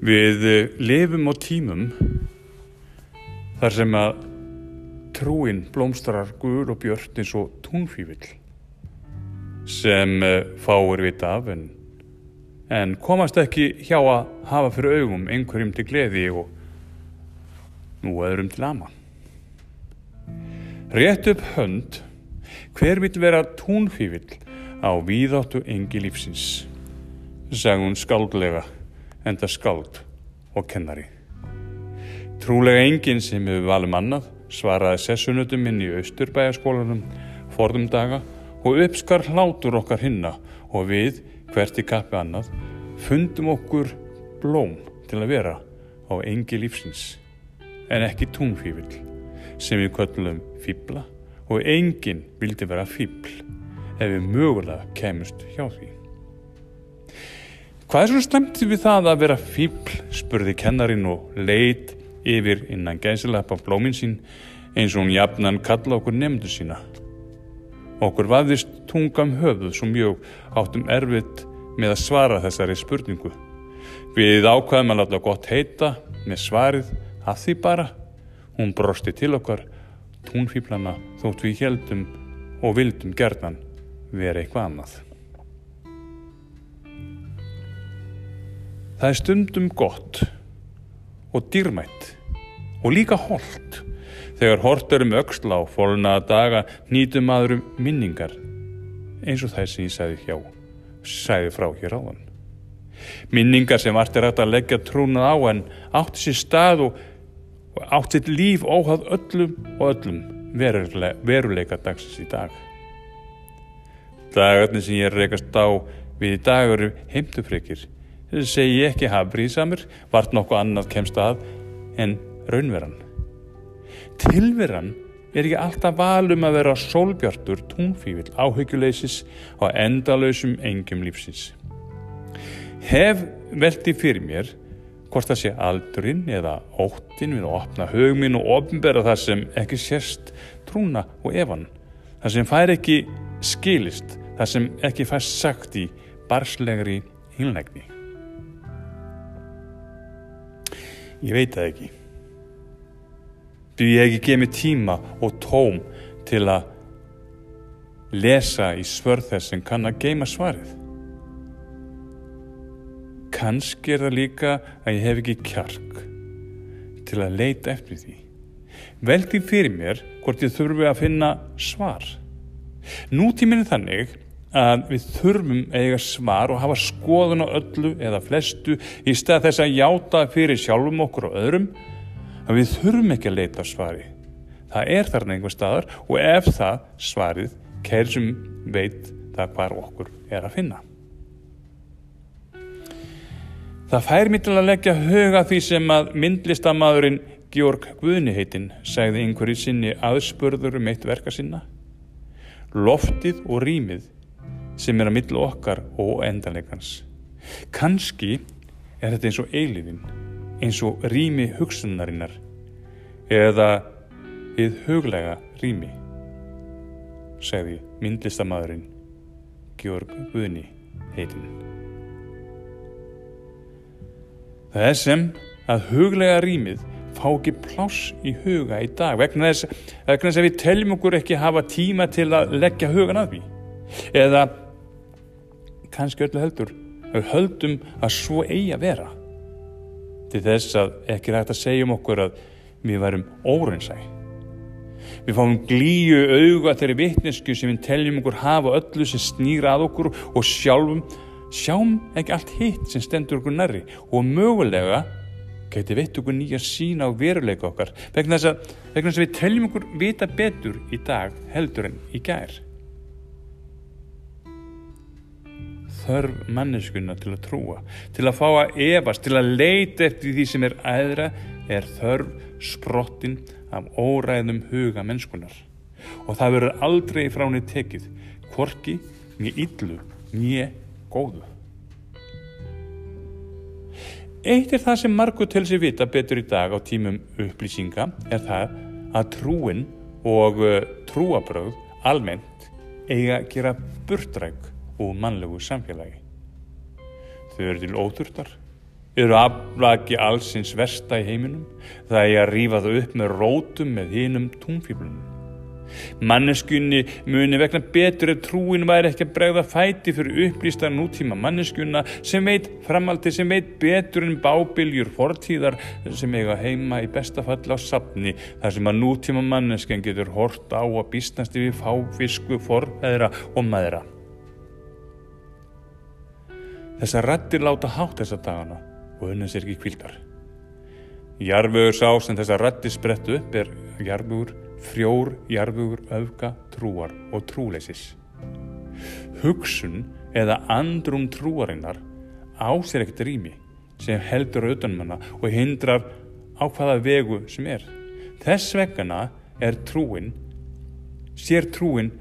Við eh, lifum á tímum þar sem að trúin blómstrar guður og björt eins og túnfífill sem eh, fáir vita af en, en komast ekki hjá að hafa fyrir augum einhverjum til gleði og nú öðrum til ama. Rétt upp hönd, hver vil vera túnfífill á víðáttu engi lífsins, sagði hún skáldlega enda skáld og kennari. Trúlega enginn sem hefur valum annað svaraði sessunutum inn í austurbæjaskólanum forðum daga og uppskar hlátur okkar hinna og við, hvert í kappi annað, fundum okkur blóm til að vera á engi lífsins en ekki túnfífill sem við köllum fýbla og enginn vildi vera fýbl ef við mögulega kemust hjá því. Hvað er svo slemt við það að vera fýbl, spurði kennarin og leit yfir innan gæsilega á blómin sín eins og hún jafnan kalla okkur nefndu sína. Okkur vaðist tungam höfuð svo mjög áttum erfitt með að svara þessari spurningu. Við ákvaðum að láta gott heita með svarið að því bara. Hún brosti til okkar túnfýblana þótt við heldum og vildum gerðan vera eitthvað annað. Það er stundum gott og dýrmætt og líka holdt þegar hort erum auksla á fólnaða daga nýtum maðurum minningar eins og það sem ég sagði hjá, sagði frá hér áðan. Minningar sem vart er hægt að leggja trúnað á en átti sér stað og, og átti sér líf óhað öllum og öllum veruleika, veruleika dagsins í dag. Dagarnir sem ég reykast á við í dag eru heimtufrikir. Segi ekki hafbríðsamur, vart nokkuð annað kemst að en raunveran. Tilveran er ekki alltaf valum að vera sólbjartur, túnfívill, áhyggjuleysis og endalösum engjum lífsins. Hef veldi fyrir mér hvort það sé aldurinn eða óttin við að opna hugminn og ofnbera það sem ekki sérst trúna og efan. Það sem fær ekki skilist, það sem ekki fær sagt í barslegri hinlegni. Ég veit það ekki. Þú ég ekki gefið tíma og tóm til að lesa í svörð þess sem kann að geima svarið. Kanski er það líka að ég hef ekki kjark til að leita eftir því. Veldi fyrir mér hvort ég þurfi að finna svar. Nútíminn er þannig að við þurfum eiga svar og hafa skoðun á öllu eða flestu í stað þess að játa fyrir sjálfum okkur og öðrum að við þurfum ekki að leita svari. Það er þarna einhver staðar og ef það svarið kæri sem veit það hvar okkur er að finna. Það fær mér til að leggja huga því sem að myndlistamæðurinn Georg Guðniheitin segði einhverju sinni aðspörður um eitt verka sinna. Loftið og rýmið sem er að millu okkar og endanleikans. Kanski er þetta eins og eilifin, eins og rými hugsunarinnar eða við huglega rými, segði myndlistamæðurinn Georg Guðniheitin. Það er sem að huglega rýmið fá ekki pláss í huga í dag vegna þess, vegna þess að við teljum okkur ekki hafa tíma til að leggja hugan að því eða kannski öllu heldur. Við höldum að svo eigi að vera. Til þess að ekki rægt að segja um okkur að við varum órensæ við fáum glíu auga þeirri vittnesku sem við teljum okkur hafa öllu sem snýra að okkur og sjálfum sjáum ekki allt hitt sem stendur okkur nærri og mögulega geti veitt okkur nýja sína á veruleika okkar vegna þess að, vegna þess að við teljum okkur vita betur í dag heldur en í gær. Þörf manneskuna til að trúa, til að fá að efast, til að leita eftir því sem er aðra er þörf sprottin af óræðum huga mennskunar og það verður aldrei frá henni tekið, hvorki, nýja yllu, nýja góðu. Eitt er það sem margur til sér vita betur í dag á tímum upplýsinga er það að trúin og uh, trúabröð almennt eiga að gera burtræk úr mannlegu samfélagi. Þau eru til óþurftar eru aflaki allsins versta í heiminum, það er að rífa það upp með rótum með hinum túnfíblunum. Manneskunni muni vegna betur ef trúin væri ekki að bregða fæti fyrir upplýsta nútíma manneskuna sem veit framaldi sem veit betur en bábiljur fortíðar sem eiga heima í bestafall á sapni þar sem að nútíma mannesken getur hort á að býstnast yfir fáfisku forfæðra og maðra. Þessar rættir láta hátt þessa dagana og unnum sér ekki kvildar. Jarfögur sá sem þessar rættir sprettu upp er jarfögur frjór jarfugur öfga trúar og trúleisis. Hugsun eða andrum trúarinnar á sér ekkert rými sem heldur auðvitaðnumanna og hindrar á hvaða vegu sem er. Þess vegna er trúin, sér trúin,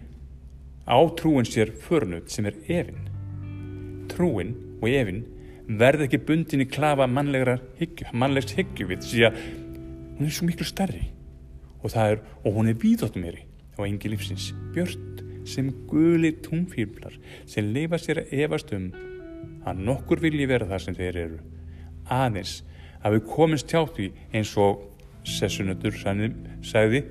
á trúin sér förnut sem er efinn. Trúin og efinn verð ekki bundin í klafa mannlegs hyggju við því að hún er svo miklu starri og, er, og hún er víðóttum mér á engi lífsins björnt sem guli túnfýrblar sem leifa sér að efast um að nokkur vilji vera það sem þeir eru. Aðeins að við komumst hjá því eins og sessunötur sagði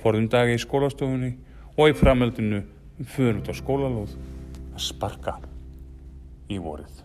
forðum dagi í skólastofunni og í framöldinu fyrir út á skólalóð að sparka и морет.